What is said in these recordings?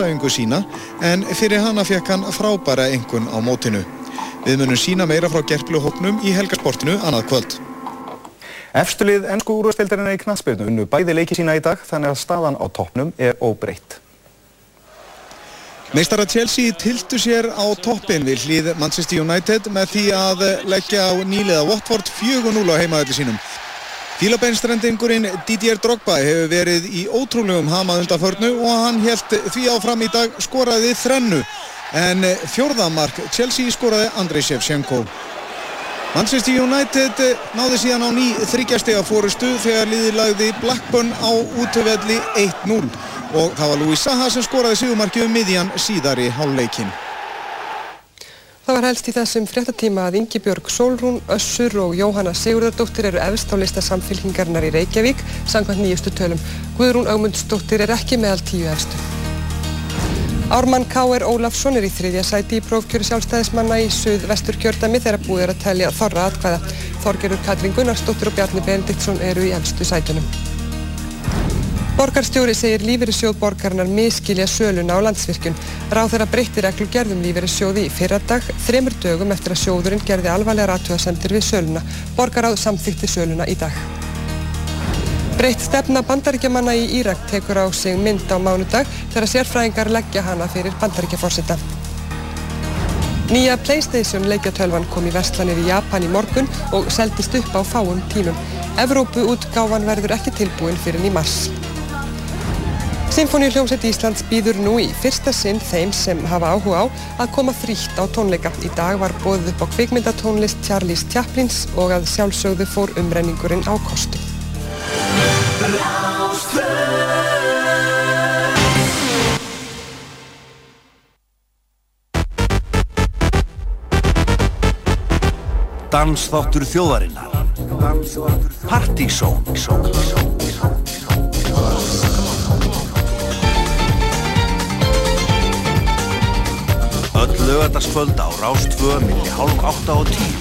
sérfræðingu sína en fyrir hana fekk hann frábæra engun á mótinu. Við munum sína meira frá gerpluhóknum í helgasportinu annað kvöld. Efstulið ennsku úrvarsdeildarinnar í knatsbyrnu unnu bæði leiki sína í dag þannig að staðan á toppnum er óbreytt. Meistara Chelsea tiltu sér á toppin við hlýð Manchester United með því að leggja á nýliða Watford 4-0 á heimaðalli sínum. Fílabeinstrendingurinn Didier Drogba hefur verið í ótrúlegum hamað undan förnu og hann held því áfram í dag skoraði þrennu en fjórðamark Chelsea skoraði Andrei Shevchenko. Manchester United náði síðan á ný þryggjastega fórustu þegar liði lagði Blackburn á útöfelli 1-0 og það var Louis Saha sem skoraði sigumarki um miðjan síðar í hálfleikin. Það var helst í þessum fréttatíma að Ingi Björg Solrún, Össur og Jóhanna Sigurðardóttir eru efst á lista samfélkingarnar í Reykjavík samkvæmt nýjustu tölum. Guðrún Augmundsdóttir er ekki meðal tíu efstu. Ármann K.R. Ólafsson er í þriðja sæti í prófkjöru sjálfstæðismanna í Suð-Vestur kjördami þegar búið er að telja þorra atkvæða. Þorgerur Katrín Gunnarsdóttir og Bjarni Benediktsson eru í elstu sætunum. Borgarstjóri segir lífeyrissjóð borgarnar miskilja söluna á landsvirkjun. Ráð þeirra breytti reglu gerðum lífeyrissjóði í fyrradag, þremur dögum eftir að sjóðurinn gerði alvarlega ratúasendir við söluna. Borgaráð samþykti söluna í dag. Breytt stefna bandaríkjamanna í Írak tekur á sig mynd á mánudag þegar sérfræðingar leggja hana fyrir bandaríkjaforsetta. Nýja Playstation leikjatölvan kom í verslanir í Japan í morgun og seldist upp á fáum tímum. Evrópu útgáfan verður ekki tilbúin fyrir í mars. Sinfoníuljómsveit Íslands býður nú í fyrsta sinn þeim sem hafa áhuga á að koma frítt á tónleika. Í dag var bóðið upp á kvikmyndatónlist Charlies Chaplins og að sjálfsögðu fór umrenningurinn á kostu. Dansþáttur þjóðarinnar Partizón Öll lögataskvöld á Rástvö milli hálf átta og tíu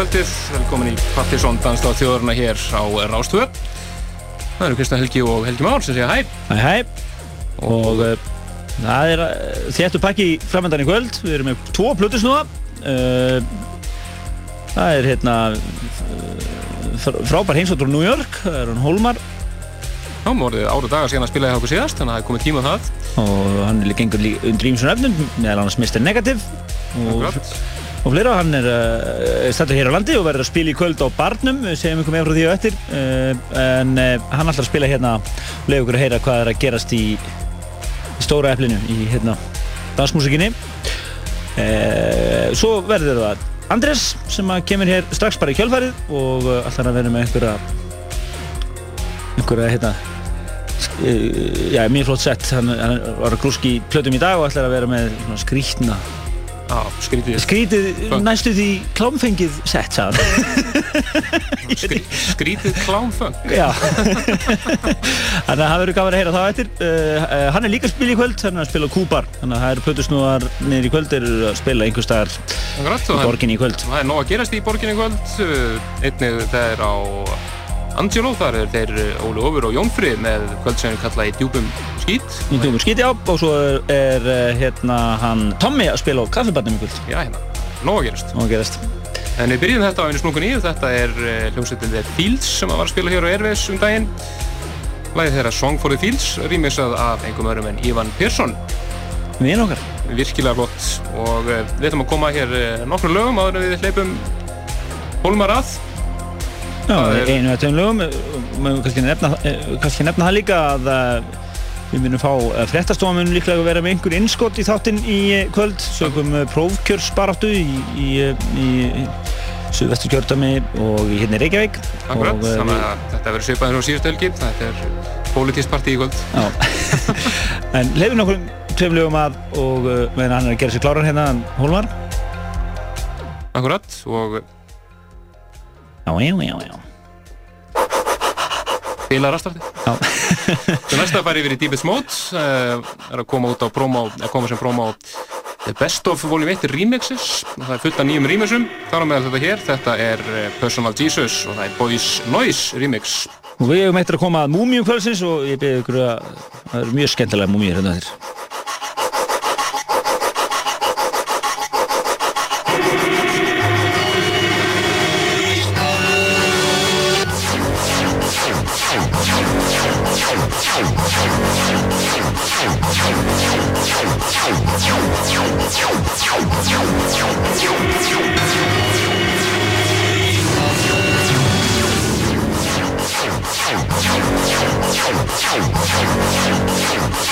góð kvöldir, velkomin í Pattisson danstáð þjóðurna hér á Rástvö. Það eru Kristján Helgi og Helgi Már sem segja hæ. Hæ hæ. Og uh, það er uh, þéttu pakki framöndan í kvöld. Við erum með tvo plötusnúða. Uh, það er hérna frábær heimsóttur New York. Það er hann Holmar. Já, voruð ára dagar síðan að spila í okkur síðast, þannig að það er komið tíma á það. Og hann er gengur undir ímsun öfnum, meðal annars Mr. Negative. Og, og fleira, hann er uh, stættur hér á landi og verður að spila í kvöld á Barnum, við segjum með frá því á eftir. Uh, en uh, hann ætlar að spila hérna og leiði okkur að heyra hvað er að gerast í, í stóra eflinu, í hérna dansmusikinni. Svo verður það Andrés sem kemur hér strax bara í kjölfarið og ætlar að vera með einhverja einhverja hérna já, mjög flott sett hann, hann var að grúski plötum í dag og ætlar að vera með skrítna skrítið. Skrítið næstu því klámfengið sett, sagðan Skrí, Skrítið klámfeng Já. Þannig að það verður gafur að heyra þá eftir. Uh, uh, Hann er líka að spila í kvöld, hann er að spila kúpar Þannig að það eru plötusnúðar niður í kvöld eru að spila einhver staðar í borginni í kvöld. Það er nóg að gerast í borginni í kvöld. Einnig það er á Angelo, þar er þeir eh, Óli Ófur og Jónfrið með kvöldseginu kallaði Djúbum skít. Í Djúbum skít, já, og svo er, er eh, hérna hann Tommi að spila á kaffibarnum í kvöld. Já, hérna, nóg að gerast. Nóg að gerast. En við byrjum þetta á einu snúkun í, þetta er eh, hljómsveitin The Fields sem var að spila hér á Airways um daginn. Læðið þeirra Song for the Fields, rýmisað af einhverjum öðrum en Ivan Persson. Við okkar. Virkilega flott og við ætlum að koma hér nokkru lögum áður en við hleypum hólmar að. Já, einu eða tveim lögum, maður kannski nefna, kannski nefna það líka að við munum fá fréttastofan munum líklega að vera með einhver innskott í þáttinn í kvöld, sögum prófkjörsbaráttu í, í, í, Suðvestur kjördami og hérna í Reykjavík. Akkurat, þannig að þetta verður svipaður á síðustu helgi, þetta er pólitísk partí í kvöld. Já, en lefum nokkur tveim lögum að og meðan hann er að gera sér kláran hérna, Hólmar. Akkurat, og Já, já, já, já. Fílar aðstarti. Já. Það næsta fær yfir í Deepest Mode, uh, er að koma út á promo, að koma sem promo The Best of Volume 1 Remixes, það er fullt af nýjum remixum, þar á meðal þetta hér, þetta er Personal Jesus og það er Boys Noise remix. Og við hefum eittir að koma að Múmium kvöldsins og ég beði ykkur að það eru mjög skemmtilega múmiur hérna þér.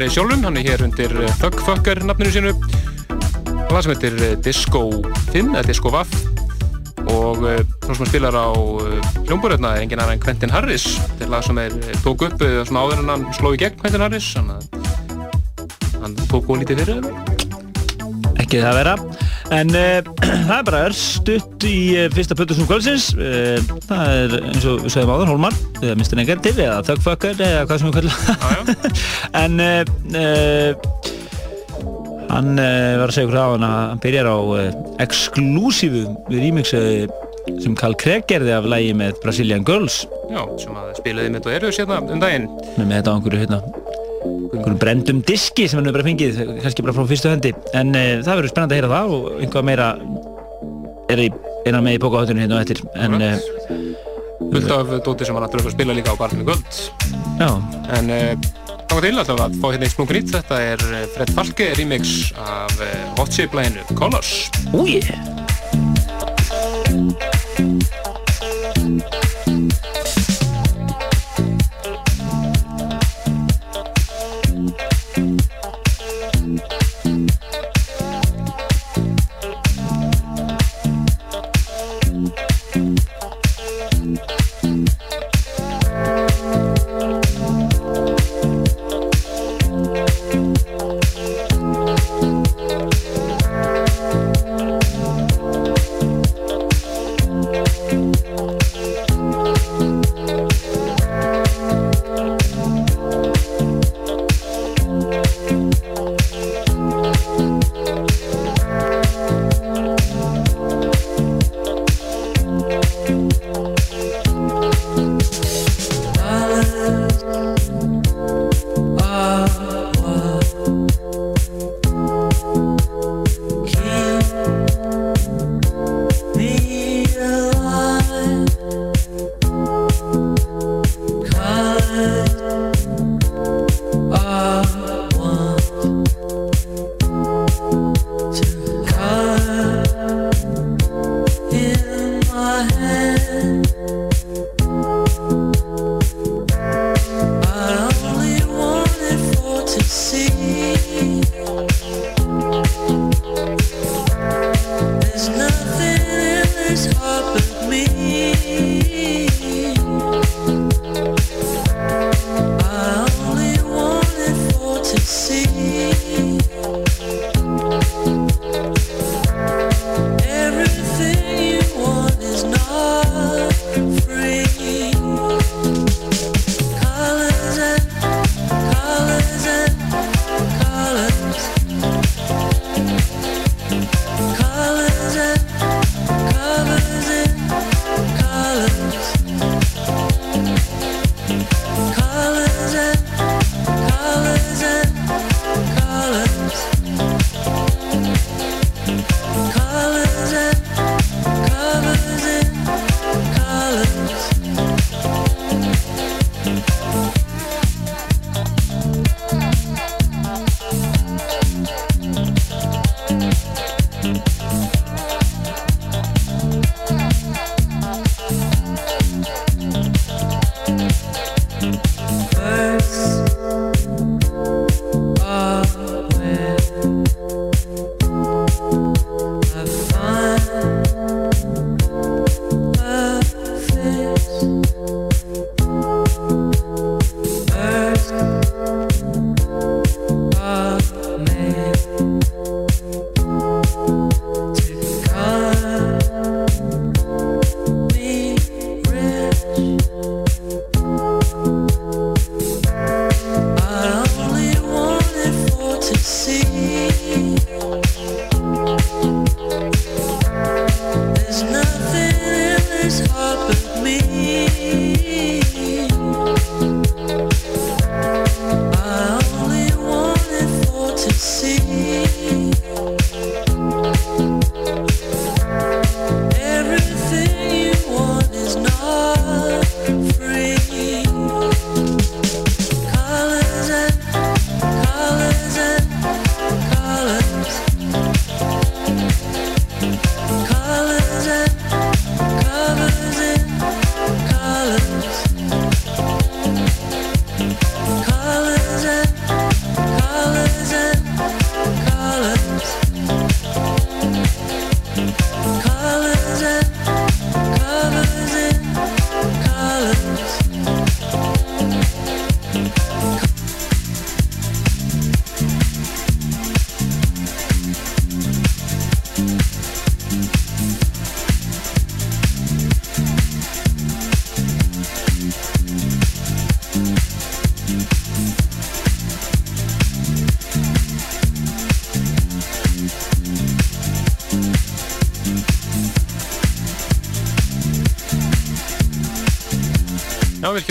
Holmari sjálfum, hann er hér undir eh, Thugfucker nafninu sínu. Lag sem heitir eh, Disco 5 eða Disco Vaff og eh, svona sem spilar á hljómborðurna er engin annar en Quentin Harris. Þetta er lag sem er eh, tók upp eh, svona áður en hann sló í gegn Quentin Harris að hann tók góð lítið fyrir ekki það vera. En uh, það er bara örstutt í uh, fyrsta Pötusnum kvöldsins. Uh, það er eins og við sögum áður Hólmar. eða Mr. Negative eða Thugfucker eða hvað sem við kallum en uh, hann var að segja ykkur á hann að hann byrjar á exklusífu remix uh, sem Carl Craig gerði af lægi með Brazilian Girls. Já, sem að spilaði mitt og eru sérna um daginn. Með þetta á einhverju hérna einhverjum brendum diski sem hann hefur bara fengið kannski bara frá fyrstu hendi. En uh, það verður spennandi að heyra það og einhvað meira er í einan með í bókahöldunum hérna og eftir. En uh, fullt af dóti sem hann ætlar að spila líka á barnum í já, En uh, þá til alltaf að fá hérna eitt splungun nýtt. Þetta er eh, Fred Falke remix af uh, Hot Chip læginu Colors. úi Thank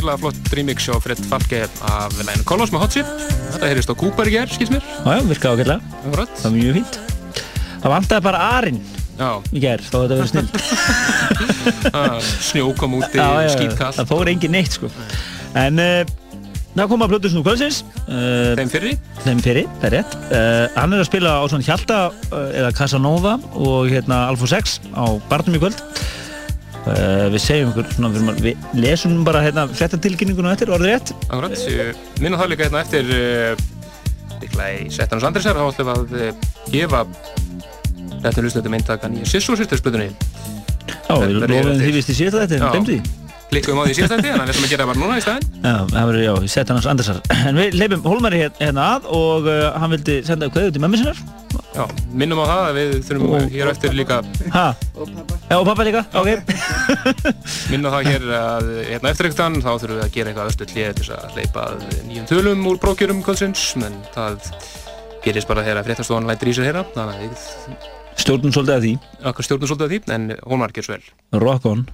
Virkilega flott remix á Fred Falke af læginu Kolos með Hot Chip. Þetta heyrist á Cooper í gerð, skils mér. Já, já, virkaði. Akkurat. Það var mjög fínt. Það vantaði bara arinn í gerð, þá þetta verið snill. ah, snjó kom úti, skítkall. Það fór engin neitt, sko. En uh, það kom að Plötusnú Kvölsins. Uh, Þeim fyrri. þeim fyrir, það er rétt. Uh, hann er að spila á svona Hjalta eða Casanova og hérna Alfa 6 á Barnum í kvöld. Uh, við segjum ykkur svona, við, við lesum bara hérna fréttatilkynninguna eftir, orðið rétt. Akkurat. Ég Minna það líka hérna eftir uh, líklega í Settanus Andrisar, þá ætlum við að uh, gefa þetta hlustundum eintakan í Sissú sýrstöðsblutunni. Já, við er lofum því vist í síðasta þetta, við glemdu því. Klikkuðum á því í síðast þetta, en við ætlum að gera það bara núna í staðinn. Já, það verður, já, ég sett hann hans Andersar. En við leipum Hólmari hér- hérna að og uh, hann vildi senda kveðu til mömmu sinnar. Já, minnum á það að við þurfum Og- hér eftir líka Ha? Já, og pappa líka, ok. Minna það hér að hérna eftir ekkert þá þurfum við að gera eitthvað östu hlið til að hleypa að nýjum tölum úr prókjörum kvöldsins en það gerist bara þegar fréttastofan lætur í sig að við Stjórnum svolítið að því. okkar stjórnum svolítið að því en Hólmar gerst vel Rock on.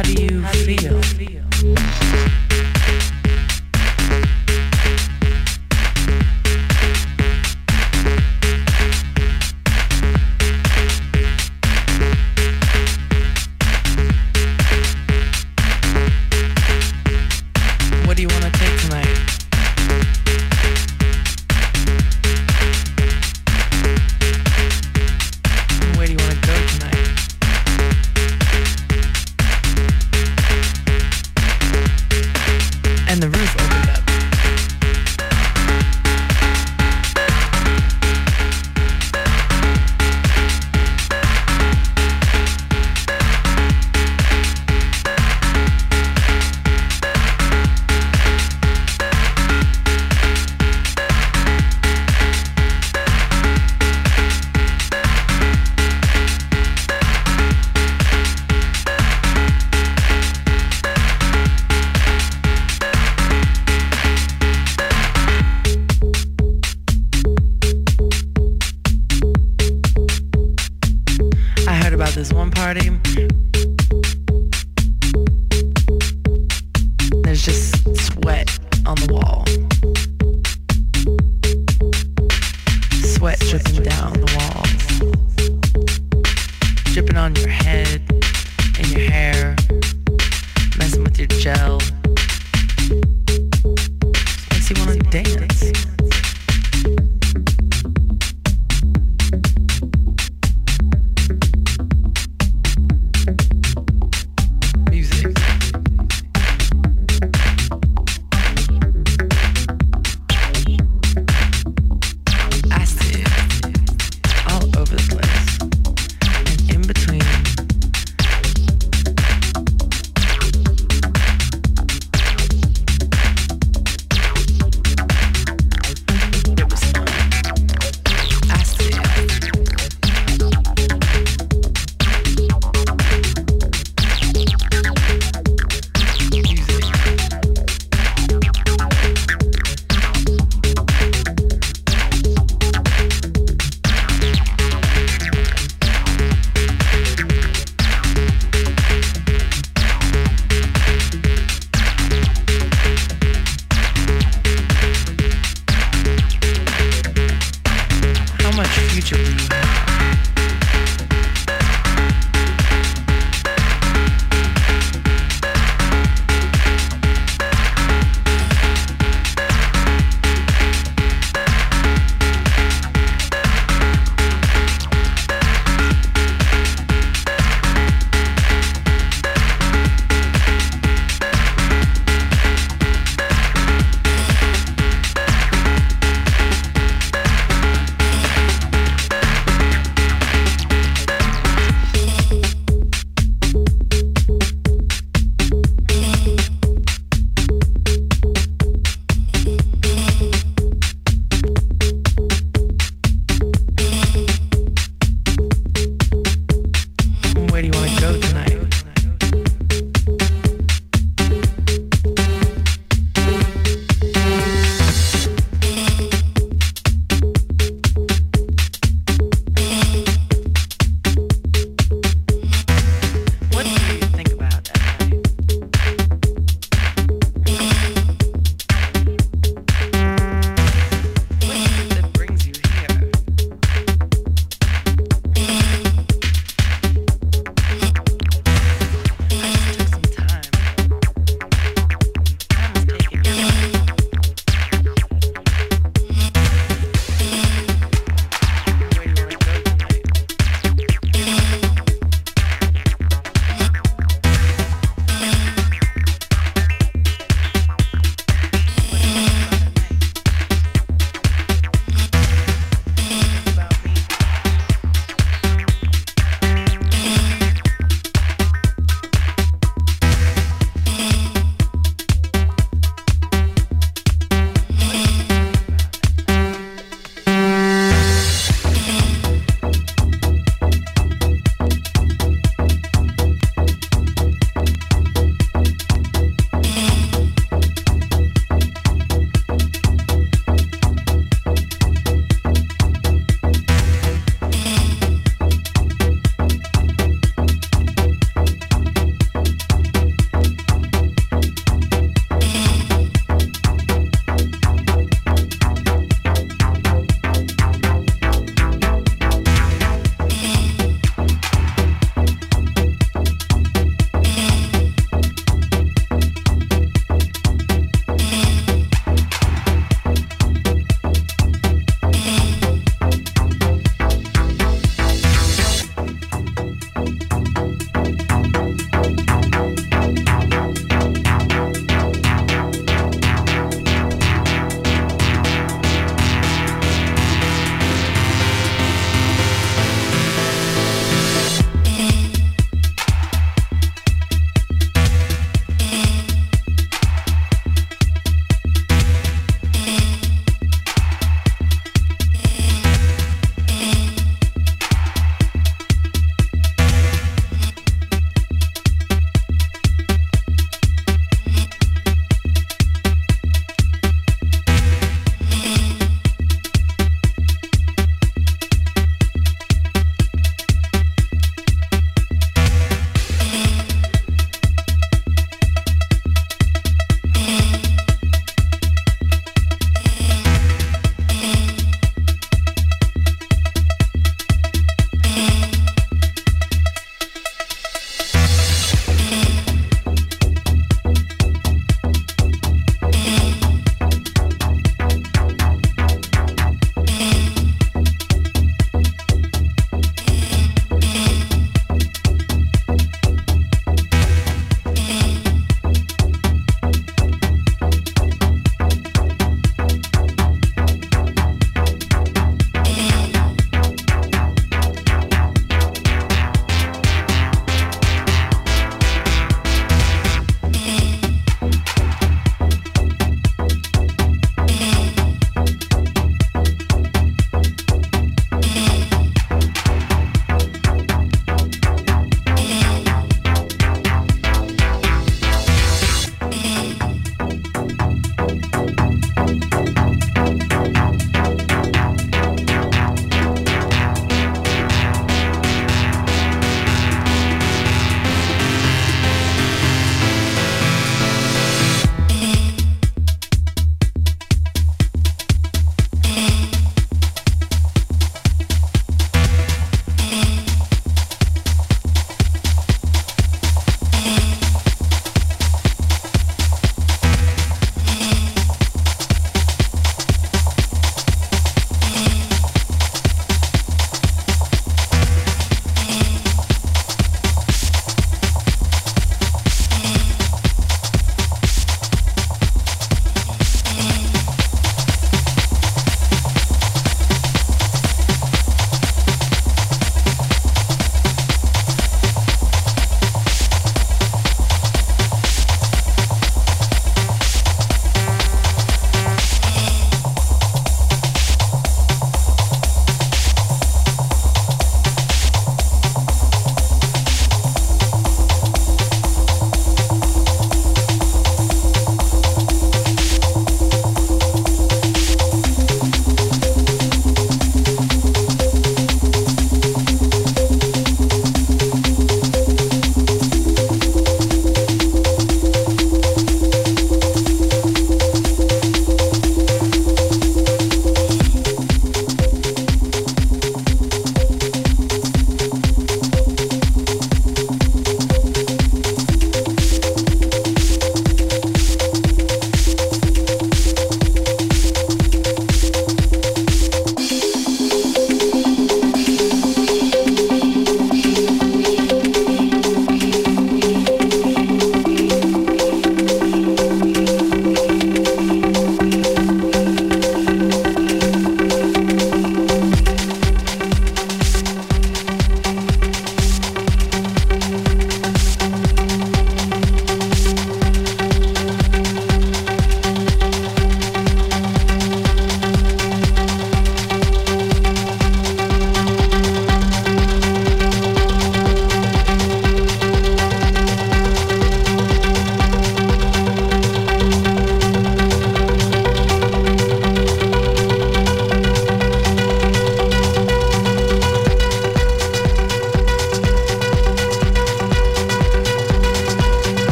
How do you feel?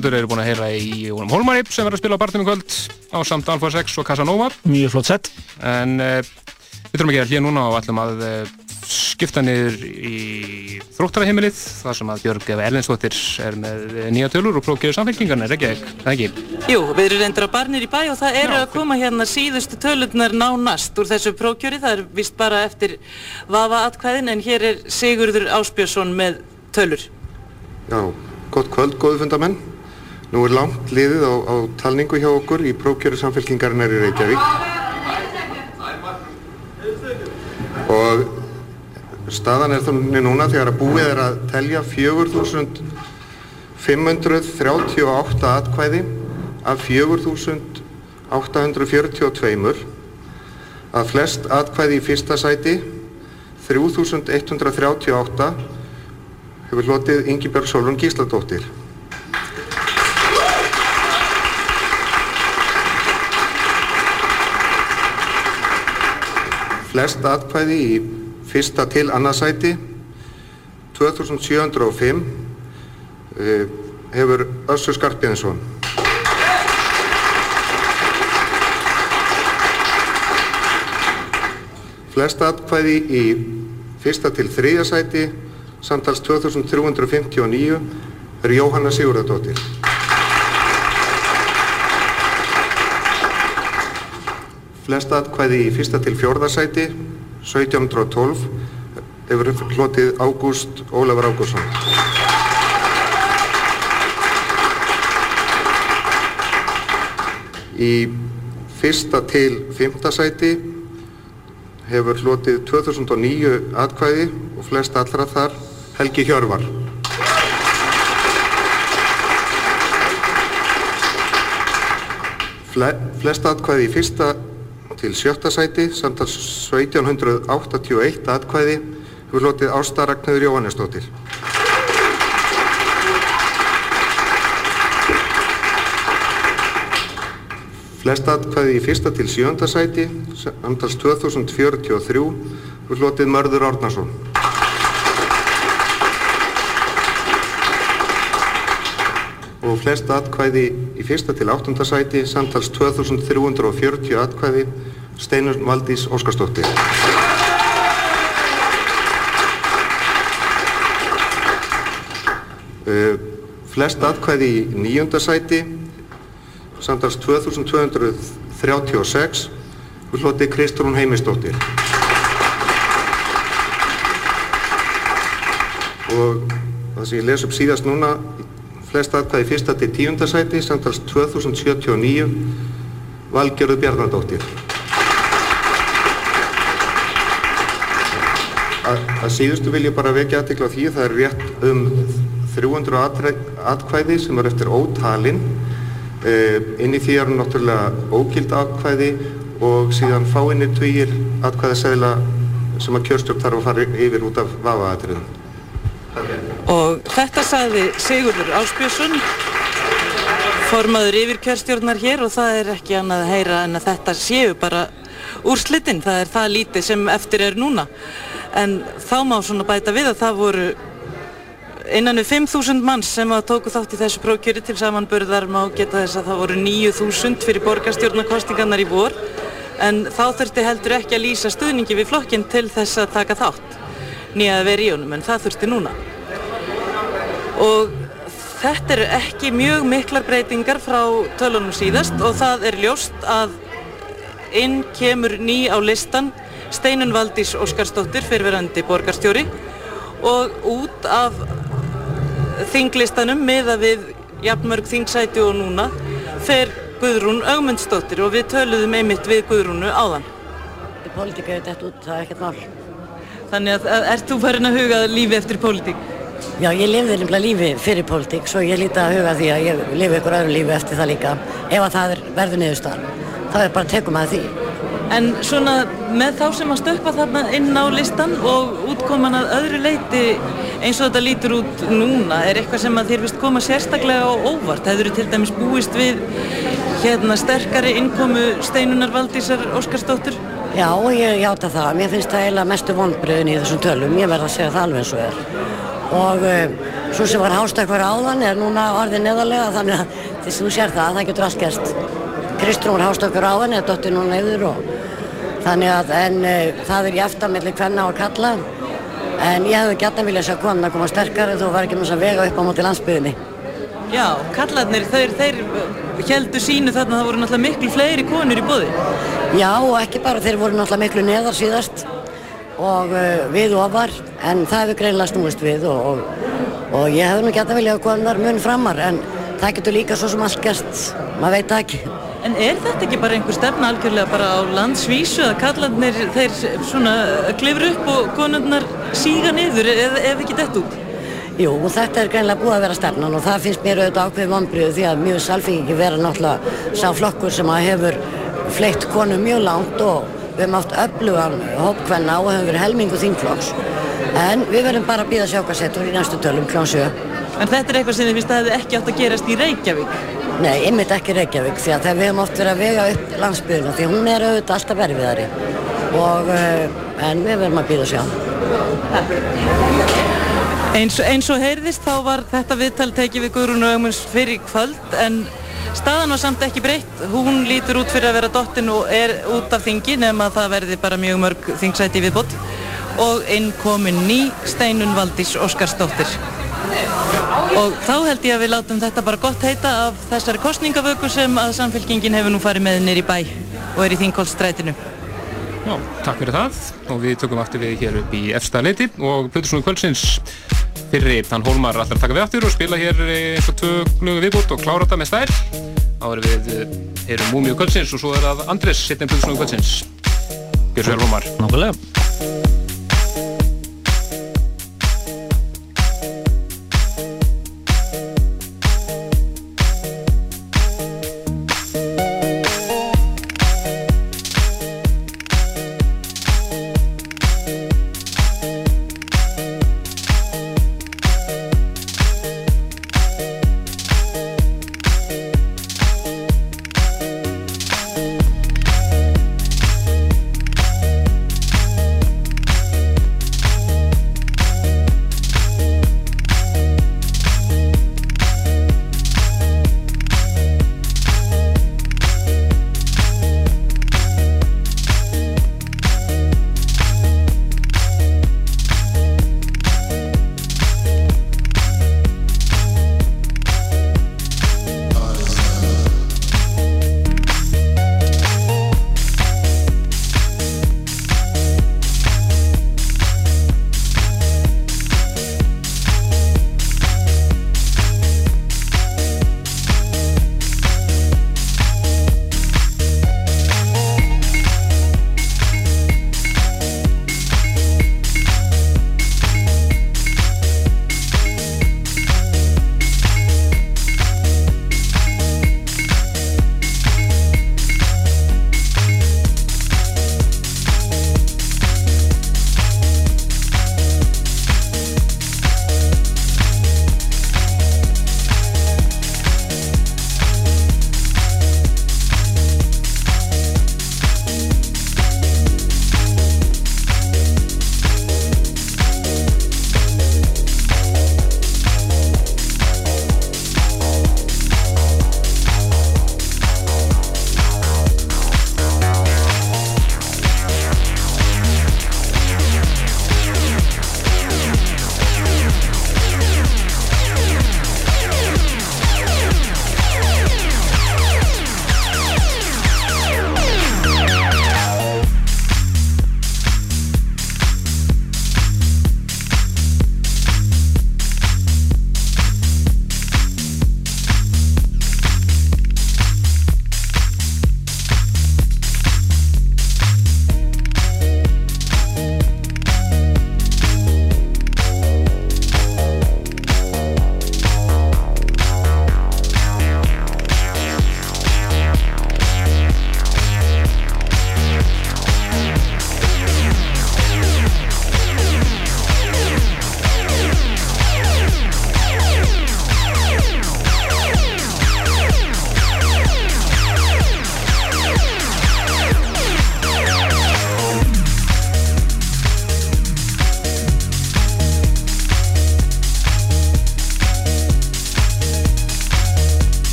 Mínútur eru búin að heyra í Jónum Holmari sem verður að spila á barnum í kvöld á samt Alfa 6 og Casanova Mjög flott sett. en uh, við þurfum að gera hlýja núna og ætlum að uh, skipta niður í þróttaraheimilið þar sem að Björg Eva Erlendsdóttir er með eh, nýja tölur og prófkjöður samfélkingarnir, ekki ekki? Það ekki? Jú, við erum reyndir á barnir í bæ og það eru Já, að koma hérna síðustu tölurnar nánast úr þessu prókjöri, það er vist bara eftir vafa atkvæðin en hér er Sigurður Áspjörsson með tölur. Já, gott kvöld, góðu fundamenn. Nú er langt liðið á, á talningu hjá okkur í prókjöru samfélkingarinnar í Reykjavík. Og staðan er þannig núna þegar að búið er að telja 4.538 atkvæði af 4.842 að flest atkvæði í fyrsta sæti 3.138 hefur hlotið Ingibjörg Sólrún Gísladóttir. Flest atkvæði í fyrsta til annarsæti 2705 eh, hefur Össur Skarpjænsson. Flest atkvæði í fyrsta til þriðja sæti samtals 2359 er Jóhanna Sigurðardóttir. Flest atkvæði í fyrsta til fjórða sæti 1712 hefur hlotið Ágúst Ólafur Ágússon. Í fyrsta til fymta sæti hefur hlotið 2009 atkvæði og flest allra þar Helgi Hjörvar. Fle flest atkvæði í fyrsta til sjötta sæti, samtals 1781 atkvæði, hefur hlotið Ásta Ragnhjóður Jóhannesdóttir. Flest atkvæði í fyrsta til sjönda sæti, samtals 2043, hefur hlotið Mörður Árnason. og flest atkvæði í fyrsta til áttunda sæti, samtals 2340 atkvæði, Steinur Valdís Óskarsdóttir. Uh, flest atkvæði í nýjunda sæti, samtals 2236, við hloti Kristrún Heimisdóttir. Og það sem ég les upp síðast núna, flest atkvæði fyrsta til tíunda sæti, samtals 2079, Valgerður Bjarnadóttir. Að, síðustu vil ég bara vekja aðtekla á því að það er rétt um 300 atkvæði sem er eftir ótalinn. Uh, inn í því eru náttúrulega ógild atkvæði og síðan fáinni tvýir atkvæðaseðla sem að kjörstjórn þarf að fara yfir út af vafaðatriðum. Og þetta sagði Sigurður Áspjösson, formaður yfir kjörstjórnar hér og það er ekki annað að heyra en að þetta séu bara úrslitinn, það er það lítið sem eftir er núna. En þá má svona bæta við að það voru innan við 5.000 manns sem að tóku þátt í þessu prókjöri til samanbörðar má geta þess að það voru 9.000 fyrir borgarstjórnarkostingarnar í vor. En þá þurfti heldur ekki að lýsa stuðningi við flokkinn til þess að taka þátt nýja að vera í honum en það þurfti núna. Og þetta eru ekki mjög miklar breytingar frá tölunum síðast og það er ljóst að inn kemur ný á listan Steinun Valdís Óskarsdóttir fyrirverandi borgarstjóri og út af þinglistanum miða við jafnmörg þingsæti og núna fer Guðrún Ögmundsdóttir og við töluðum einmitt við Guðrúnu áðan. Þetta er pólitík að þetta út, það er ekkert mál. Þannig að, ert þú farin að huga lífi eftir pólitík? Já, ég lifði nefnilega lífi fyrir pólitík, svo ég líti að huga því að ég lifi ykkur öðru lífi eftir það líka. Ef að það er verður niðurstaðan, það er bara að tekum að því. En svona með þá sem að stökka þarna inn á listan og útkoman að öðru leiti eins og þetta lítur út núna, er eitthvað sem að þér vist koma sérstaklega á óvart? Hefur þú til dæmis búist við hérna sterkari innkomu Steinunar Valdísar Óskarsdóttur? Já, ég játa það. Mér finnst það eiginlega mestu vonbröðin í þessum tölum. Ég verða að segja það alveg eins og er. Og uh, svo sem var hástakvar áðan er núna orðið neðarlega þannig að þess að þú sér það, það getur allt gerst. Kristrún var hástakvar áðan eða dottir núna yfir og þannig að en uh, það er jæft að milli hvenna og kalla en ég hefði gætna viljað sjá konan að koma sterkar en þú var ekki með þess að vega upp á móti landsbyðinni. Já, kallarnir, þeir, þeir heldur sínu þarna að það voru náttúrulega miklu fleiri konur í bóði. Já, og ekki bara, þeir voru náttúrulega miklu neðar síðast og uh, við ofar, en það hefur greinlega snúist við og, og, og ég hefði nú gætna viljað að konar mun framar, en það getur líka svo sem allt gert, maður veit ekki. En er þetta ekki bara einhver stefna algjörlega bara á landsvísu að kallarnir þeir svona klifur upp og konurnar síga niður ef, ef ekki dett út? Jú, þetta er greinlega búið að vera stefnan og það finnst mér auðvitað ákveð vonbriðu því að mjög salfingi vera náttúrulega sá flokkur sem að hefur fleitt konu mjög langt og við hefum haft öflugan hópkvenna og hefur verið helmingu þingflokks. En við verðum bara að býða sjákasettur í næstu tölum kl. 7. En þetta er eitthvað sem þið finnst að hefði ekki átt að gerast í Reykjavík? Nei, einmitt ekki Reykjavík því að við hefum oft verið að vega upp landsbyrjuna því hún er auðvitað alltaf erfiðari og uh, en við verðum að býða sjá. Eins, eins og heyrðist þá var þetta viðtal tekið við Guðrún Ögmunds fyrir kvöld en staðan var samt ekki breytt. Hún lítur út fyrir að vera dottin og er út af þingi nefn að það verði bara mjög mörg þingsæti viðbót og inn komin ný Steinun Valdís Óskarsdóttir. Og þá held ég að við látum þetta bara gott heita af þessari kostningavöku sem að samfélkingin hefur nú farið með nýri bæ og er í þingkólstrætinu. Já, takk fyrir það. Og við tökum aftur við hér upp í efsta leiti og Plutusnúi Kvöldsins. Fyrri hann Hólmar allar að taka við aftur og spila hér eins og tvö lögu viðbútt og klára þetta með stæl áður við eh, erum Múmi og Kvöldsins og svo er það Andres setjum Plutusnóðu Kvöldsins. Gjör svo vel Hólmar. Nákvæmlega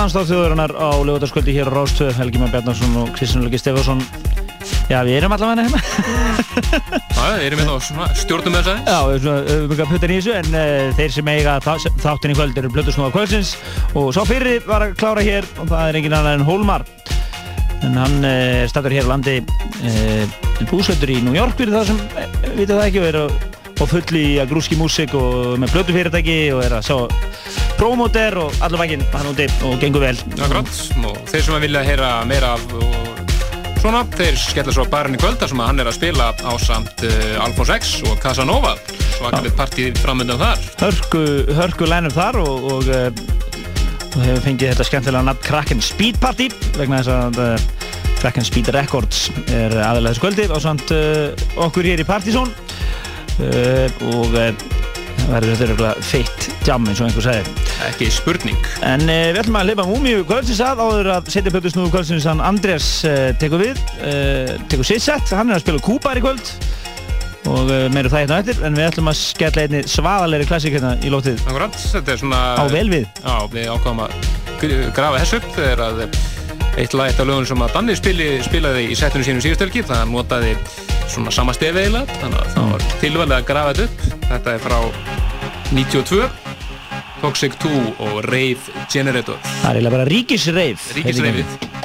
Já, þeir eru að hlusta danstáð þjóðurinnar á lögutaskvöldi hér á Rástöð, Helgi Már Bjarnarsson og Kristján Lóki Stefánsson. Já, við erum allavega hérna. Já, við erum hérna og stjórnum þess aðeins. Já, við erum svona auðvitað að putta í þessu, en uh, þeir sem eiga þá- þáttinn í kvöld eru Blötusnúða kvöldsins og sá fyrir var að klára hér og það er engin annar en Hólmar. En hann uh, er stættur hér á landi, uh, búsöldur í New York fyrir það sem uh, vita það ekki og er á, fulli í grúski músík og með blötufyrirtæki og er að sjá prómóter og allar væginn hann úti og gengur vel. Akkurat, og þeir sem vilja heyra meira af svona, þeir skella svo barinn í kvöld þar sem hann er að spila á samt uh, Alphonse X og Casanova. Svakalegt partíð framöndan þar. Hörku, hörku lænum þar og, og, uh, hefur fengið þetta skemmtilega nafn Kraken Speed Party vegna þess að uh, Kraken Speed Records er aðalega þessu kvöldi og samt uh, okkur hér í Partizón. Uh, og verður þetta feitt jam eins og einhver segir ekki spurning. En uh, við ætlum að lifa múmiu kvöldsins að áður að setja plötu snúðu kvöldsins hann Andrés uh, tekur við uh, tekur sitt sett, hann er að spila kúpar í kvöld og uh, meira það hérna eftir en við ætlum að skella einni svaðalegri klassík hérna í lótið Akkurat, þetta er svona Á vel við. Já, við ákváðum að gr- grafa þess upp þegar að eitt lag, eitt af lögun sem að Danni spili, spilaði í settunum sínum síðustelgi það notaði svona sama stefi eiginlega þannig að það var tilvæglega að grafa þetta upp. Þetta er frá 92 Toxic 2 og Rave Generator. Það er eiginlega bara ríkisreif Ríkisreifið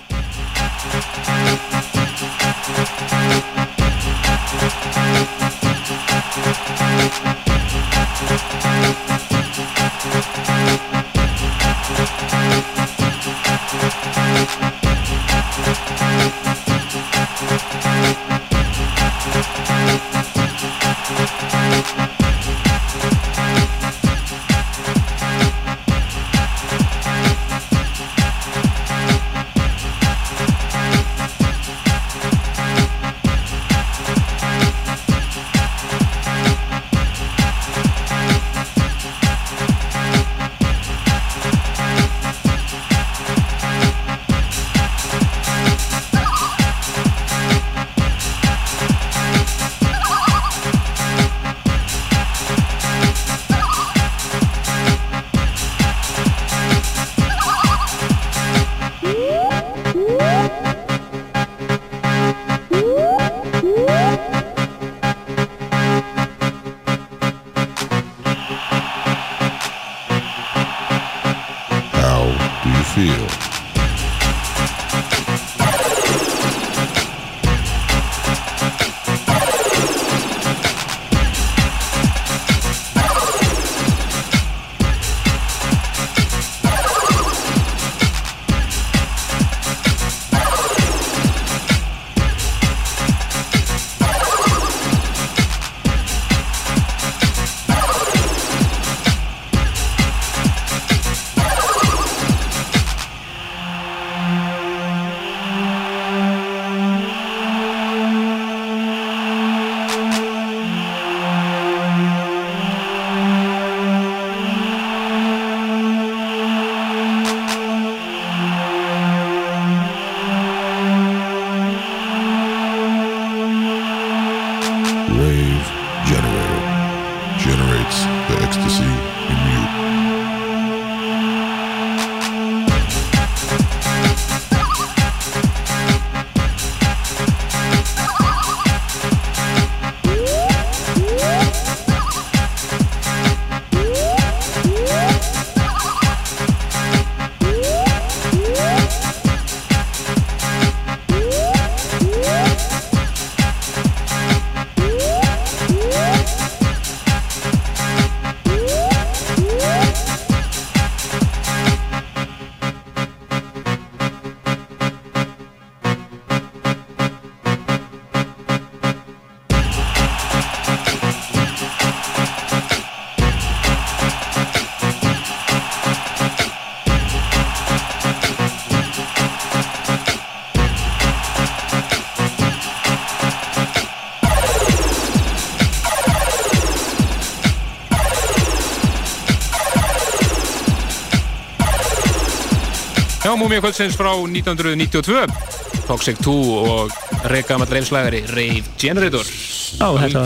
múmið kvöldsins frá 1992 Toxic 2 og reygamall reifslægari Rave Generator. Já, þetta,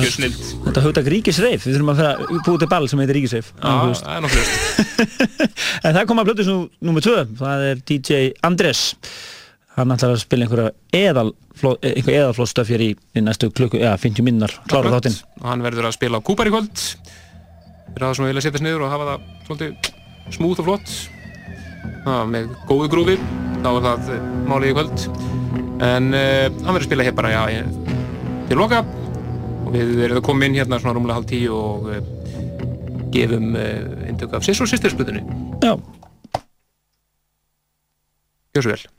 þetta hugtak ríkisreif, við þurfum að fara búið til ball sem heitir ríkisreif. Já, það er nokkuð En það kom að plötu sem nummer 2, það er DJ Andres. Hann ætlar að spila einhverja eðalfló, einhver eðalflótstöf hér í, í næstu klukku, eða 50 minnar, klára þáttinn. Og hann verður að spila á Kúpar í kvöld. Fyrir það sem vilja setjast niður og hafa það smúð og flott. það, með góðu grúfi þá er það eh, málið í kvöld. En uh, hann verður að spila hér bara já, til loka. Og við erum að koma inn hérna svona rúmlega halv tíu og uh, gefum uh, eindök af Sissur sýstirspötunni Já. Gjör svo vel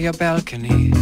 your balcony.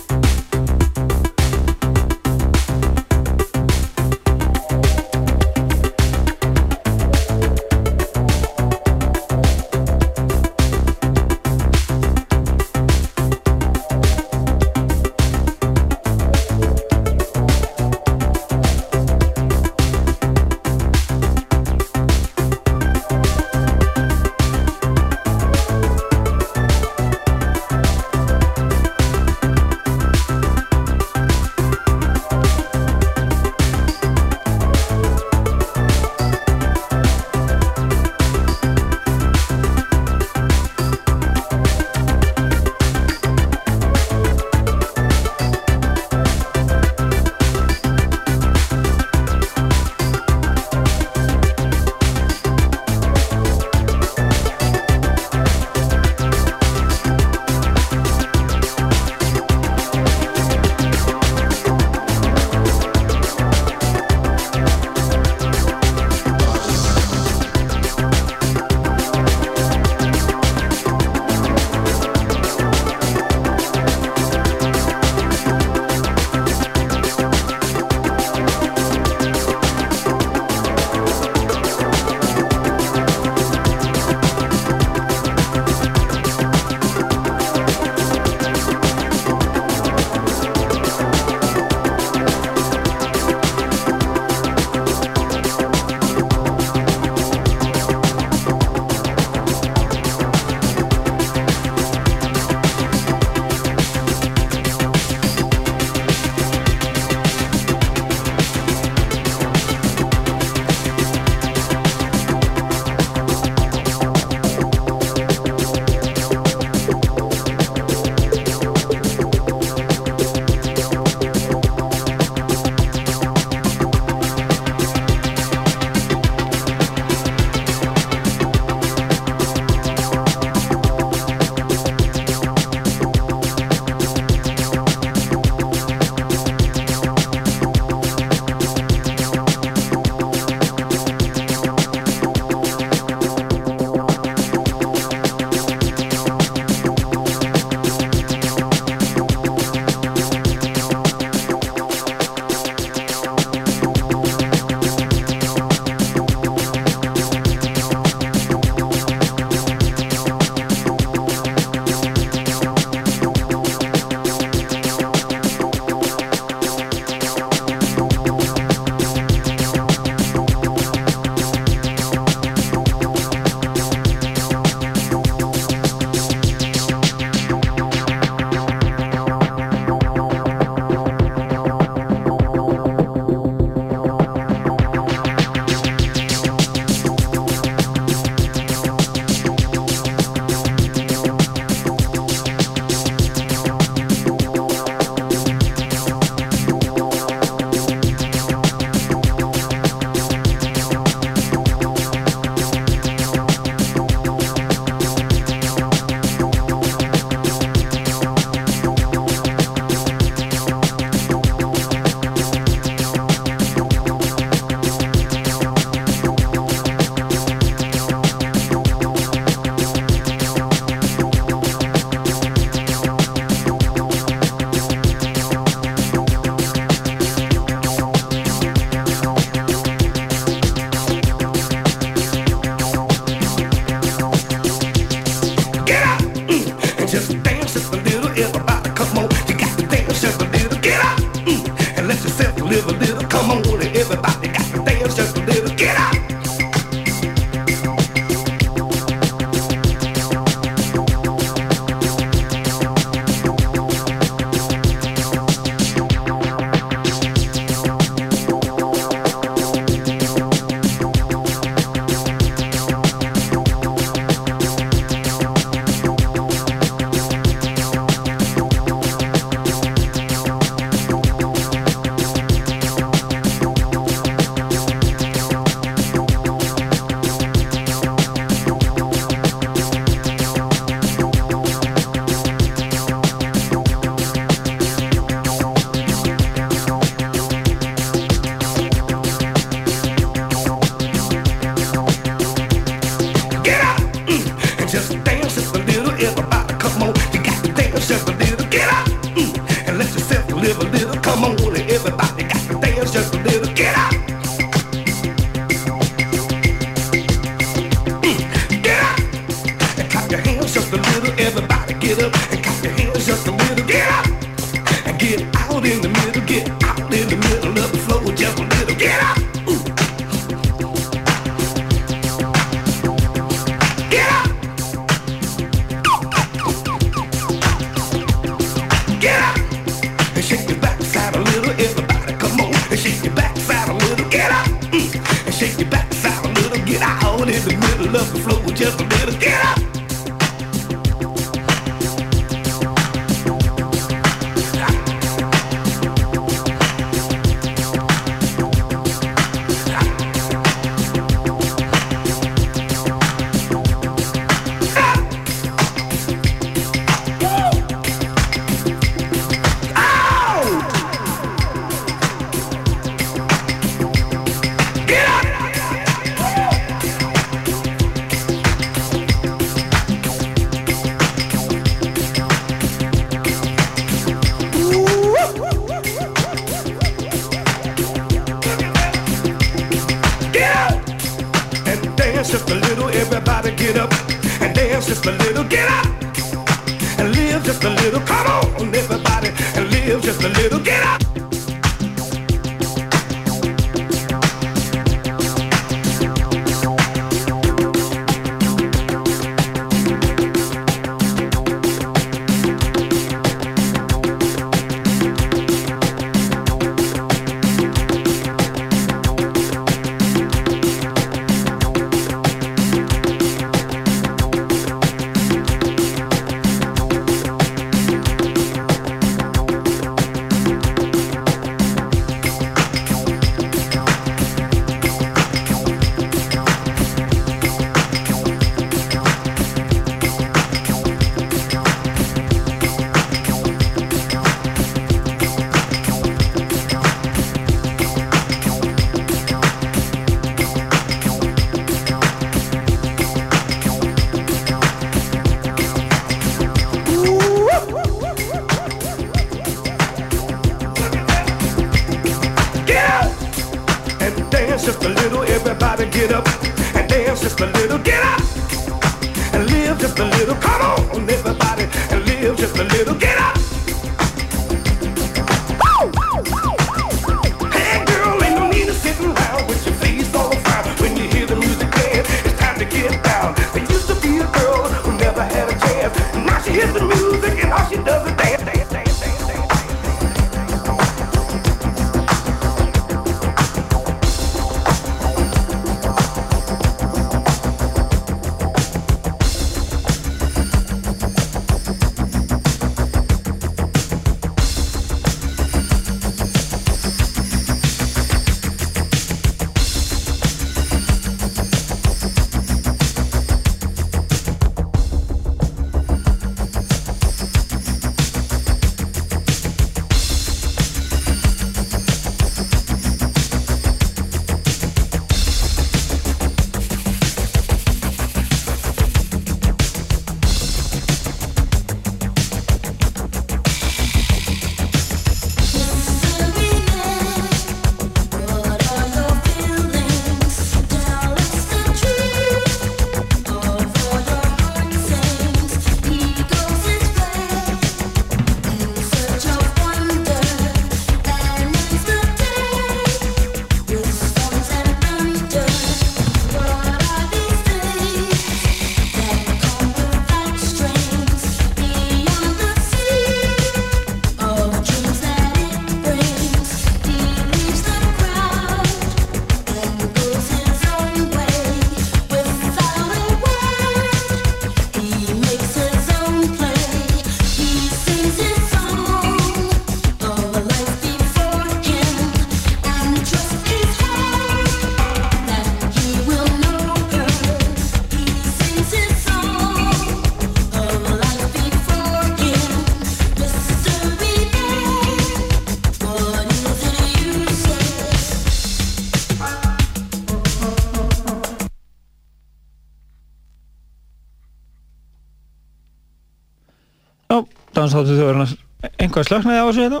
Dansáttu þjóðurnar einhvað slöknaði á þessu hérna.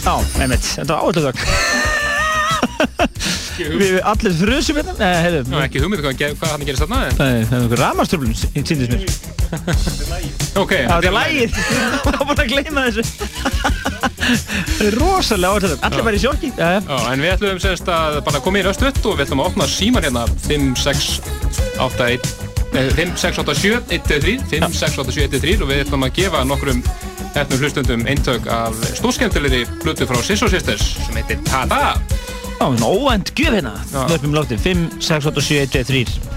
Já, einmitt, þetta var áhaldið Við allir frusum hérna. Nei, heyrðu Ná, ekki hugmynd hvað, hvað hann gerist þarna en... Nei, það er einhver ramaströflun, síndist mér. Ok, þetta er lægið Það var bara að gleyma þessu. Það er rosalega áhaldið Allir bara í sjokki. Já, já. Já, en við ætlum semst að bara koma inn östuðt og við ætlum að opna síman hérna 5, 6, 8, 1 eh, 5, 6, 8, 7, 1, 2, 3 5, 6, 8, 7, 1, 2, 3 og við ætlum að gefa nokkrum hefnum hlustundum eintök af stórskemmtilegri blötu frá Sisso Sisters sem heitir Tada Já, en óvænt gjöf hérna. Löpum lótti 5, 6,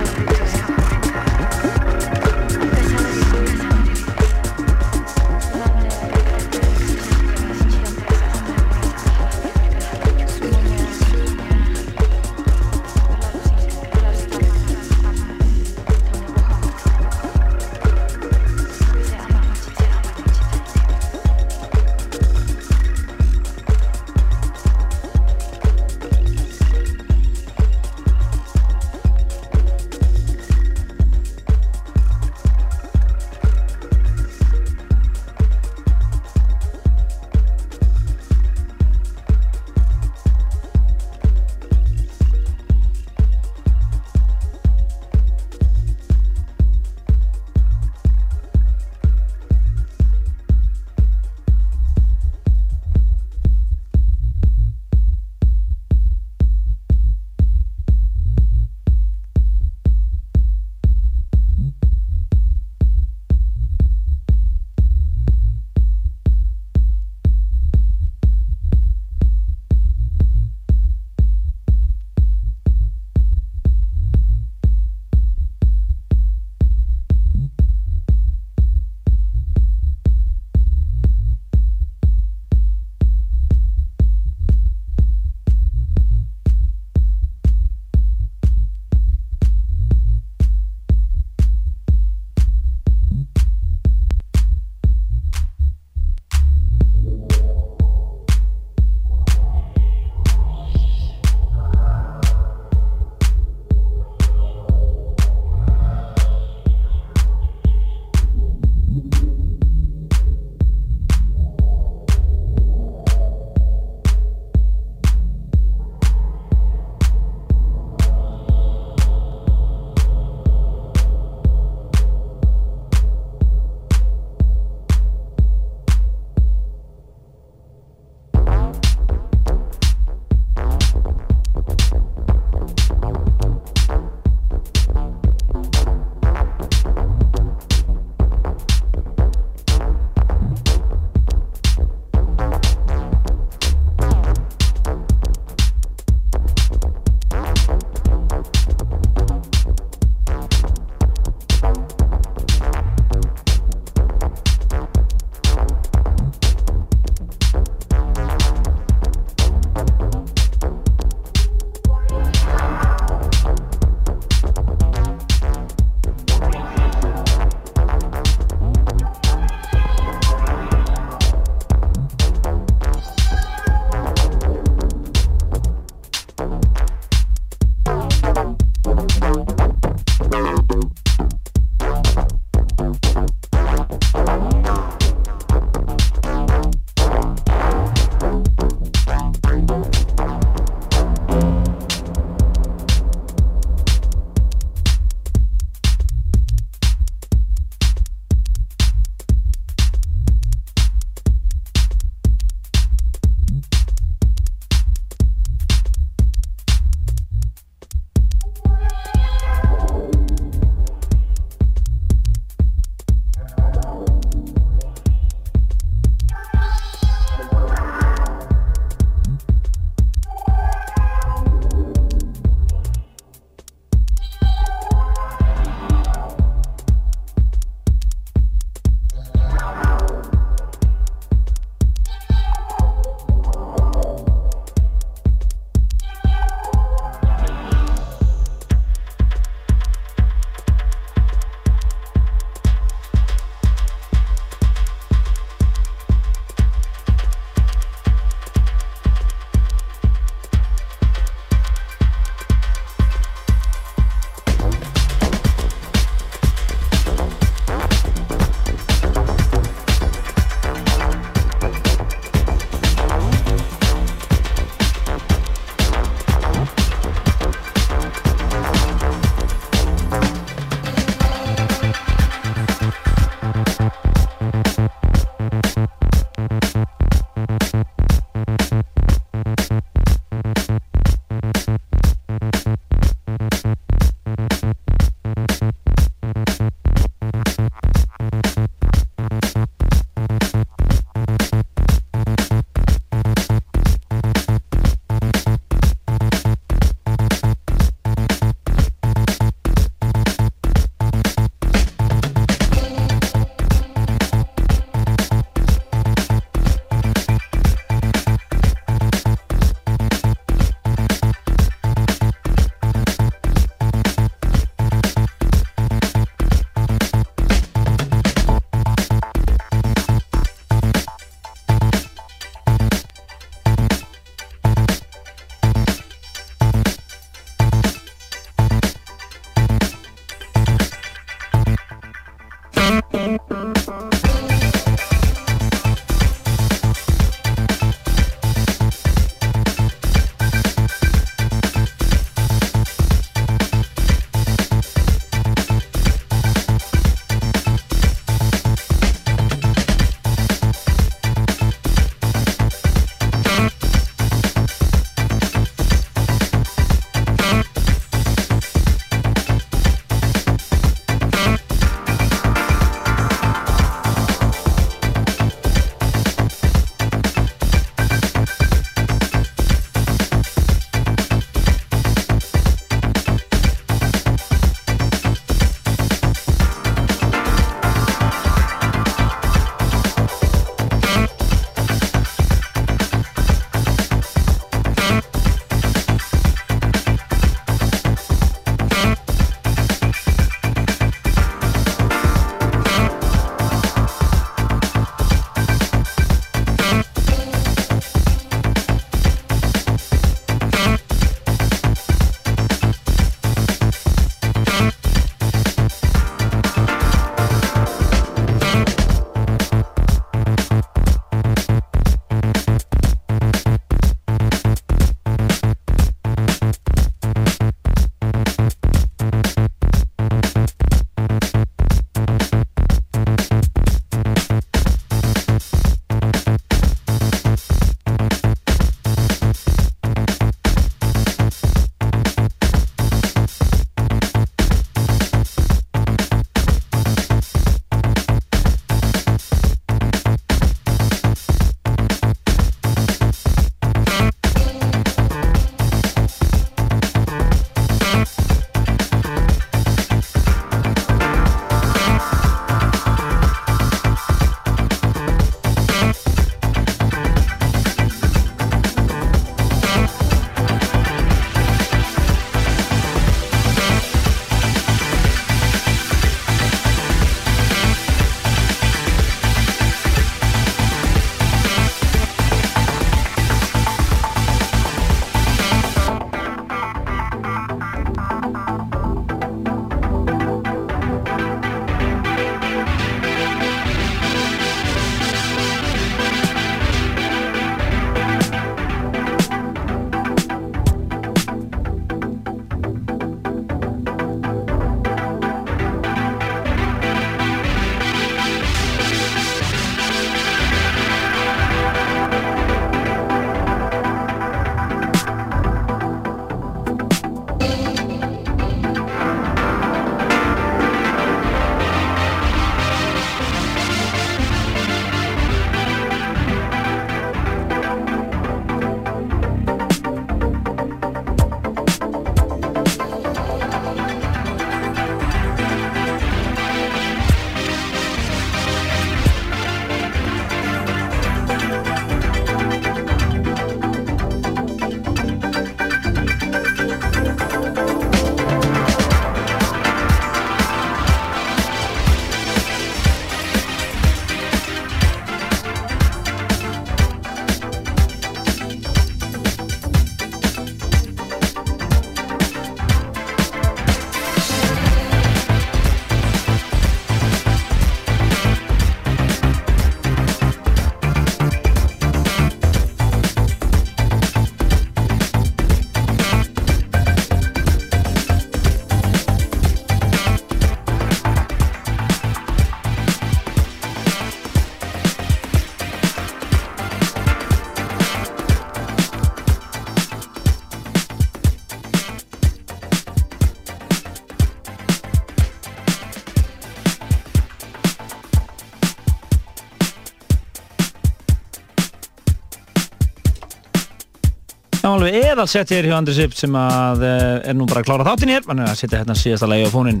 alveg eðal sett hér hjá Andri Sipp sem að eh, er nú bara að klára þáttin hér, hann er að setja hérna síðasta lagi á fónin.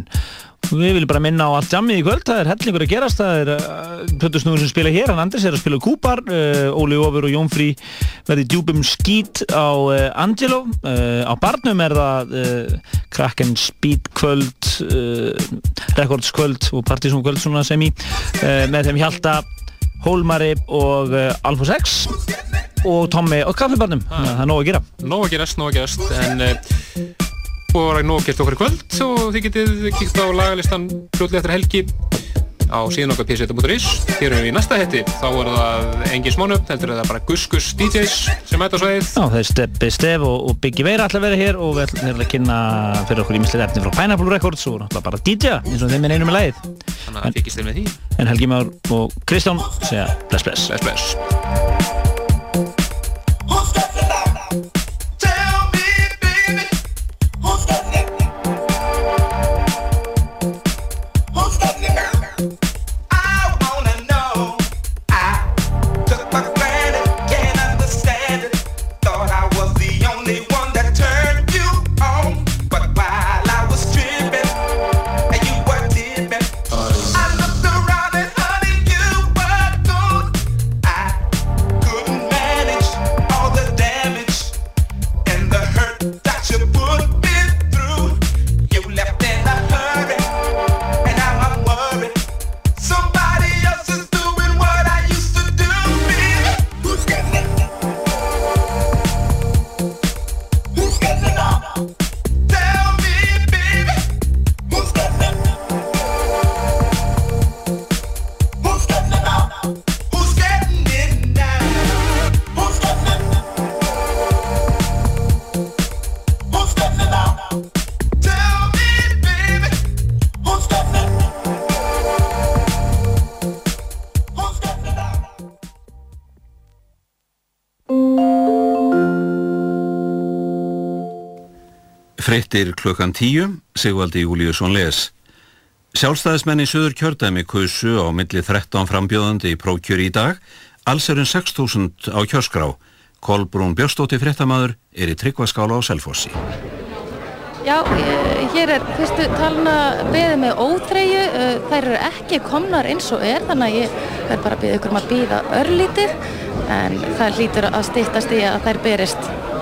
Við viljum bara minna á allt jammið í kvöld, það er hellingur að gerast, það er uh, Plötusnúður sem spila hér, hann Andris er að spila Kúpar, uh, Óli Ófur og Jón Frí verði djúpum skít á Angelo, á barnum er það Kraken Speed kvöld, Records kvöld og Partizón kvöld sem í, með þeim Hjalta, Hólmari og Alfons X og Tommi og kaffibarnum, að það er nóg að gera. Nóg að gerast, nóg að gerast, en uh, og var nóg gert okkar í kvöld og þið getið kíkt á lagalistan fljótlega eftir helgi á síðan okkar pseta.is erum við í næsta hetti, þá er það engin smánöfn, heldur það bara Gus Gus DJs sem mæta á sveið. Já, það er Steppi Stef og, og Biggi Veira að vera hér og við ætlum þeir að kynna fyrir okkur ímislegt efni frá Pineapple Records og náttúrulega bara DJ eins og þeim er einum með lagið. Þannig að það fyrkist þeir með því. En Helgi Már og Kristján segja bless bless. Bless bless. Frettir klukkan tíu, Sigvaldi Júliusson les. Sjálfstæðismenn í söður kjördæmi kusu á milli 13 frambjóðandi í prókjöri í dag, alls er um 6.000 á kjörskrá. Kolbrún Björstótti fréttamaður er í tryggvaskála á Selfossi. Já, eh, hér er fyrstu talna beðið með óþreyju, eh, þær eru ekki komnar eins og er þannig að ég verð bara að beða ykkur um að býða örlítið en það hlýtur að stýttast í að þær berist